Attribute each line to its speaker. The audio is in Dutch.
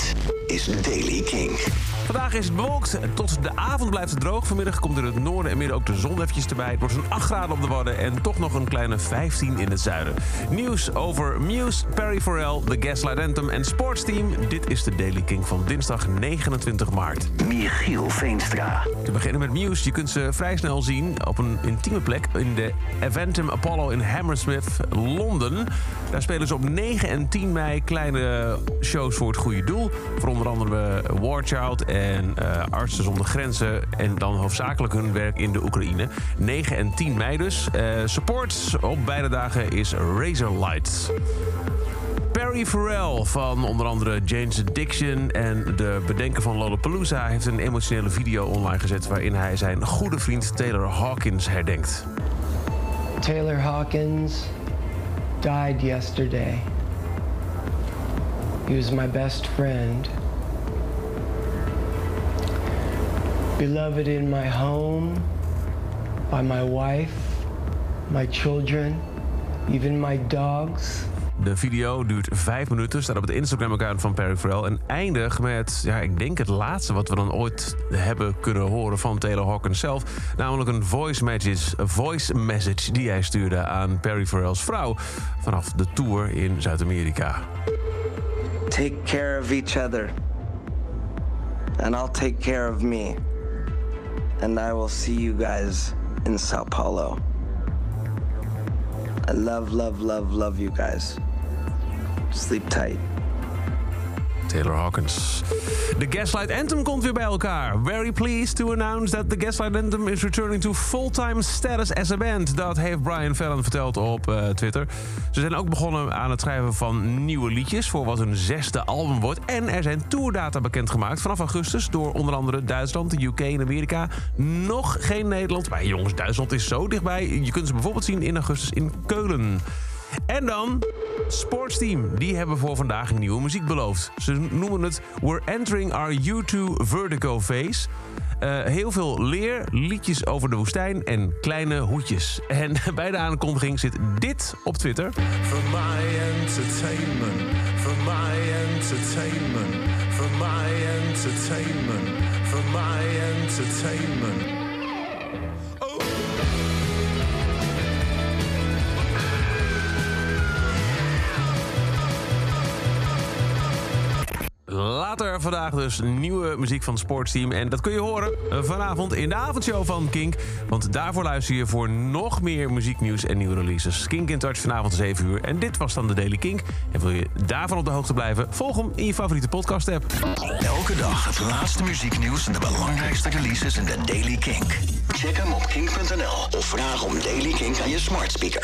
Speaker 1: Dit is Daily King.
Speaker 2: Vandaag is het bewolkt. Tot de avond blijft het droog. Vanmiddag komt er in het noorden en midden ook de zon eventjes erbij. Het wordt zo'n 8 graden op de Wadden en toch nog een kleine 15 in het zuiden. Nieuws over Muse, Perry Farrell, The Gaslight Anthem en Sportsteam. Dit is de Daily King van dinsdag 29 maart.
Speaker 1: Michiel Veenstra.
Speaker 2: Te beginnen met Muse. Je kunt ze vrij snel zien op een intieme plek in de Eventum Apollo in Hammersmith, Londen. Daar spelen ze op 9 en 10 mei kleine shows voor het goede doel. Voor onder andere War Child en uh, Artsen zonder Grenzen. En dan hoofdzakelijk hun werk in de Oekraïne. 9 en 10 mei dus. Uh, support op beide dagen is Razorlight. Perry Farrell van onder andere Jane's Addiction en de bedenker van Lollapalooza... heeft een emotionele video online gezet... waarin hij zijn goede vriend Taylor Hawkins herdenkt.
Speaker 3: Taylor Hawkins died yesterday. He was my best friend. Beloved in my home, by my wife, my children, even my dogs.
Speaker 2: De video duurt vijf minuten, staat op het Instagram-account van Perry Farrell... en eindigt met, ja, ik denk het laatste wat we dan ooit hebben kunnen horen van Taylor Hawkins zelf. Namelijk een voice message, een voice message die hij stuurde aan Perry Farrell's vrouw... vanaf de tour in Zuid-Amerika.
Speaker 4: Take care of each other. And I'll take care of me. And I will see you guys in Sao Paulo. I love, love, love, love you guys. Sleep tight.
Speaker 2: Taylor Hawkins. De Gaslight Anthem komt weer bij elkaar. Very pleased to announce that the Gaslight Anthem is returning to full-time status as a band. Dat heeft Brian Fallon verteld op uh, Twitter. Ze zijn ook begonnen aan het schrijven van nieuwe liedjes... voor wat hun zesde album wordt. En er zijn tourdata bekendgemaakt vanaf augustus... door onder andere Duitsland, de UK en Amerika. Nog geen Nederland. Maar jongens, Duitsland is zo dichtbij. Je kunt ze bijvoorbeeld zien in augustus in Keulen. En dan Sportsteam. Die hebben voor vandaag nieuwe muziek beloofd. Ze noemen het We're Entering Our U2 Vertigo Phase. Uh, heel veel leer, liedjes over de woestijn en kleine hoedjes. En bij de aankondiging zit dit op Twitter.
Speaker 5: For my entertainment, for my entertainment, for my entertainment, for my entertainment.
Speaker 2: Vandaag dus nieuwe muziek van het Sportsteam. En dat kun je horen vanavond in de avondshow van Kink. Want daarvoor luister je voor nog meer muzieknieuws en nieuwe releases. Kink in Touch vanavond 7 uur. En dit was dan de Daily Kink. En wil je daarvan op de hoogte blijven? Volg hem in je favoriete podcast app.
Speaker 1: Elke dag het laatste muzieknieuws en de belangrijkste releases in de Daily Kink. Check hem op kink.nl of vraag om Daily Kink aan je smart speaker.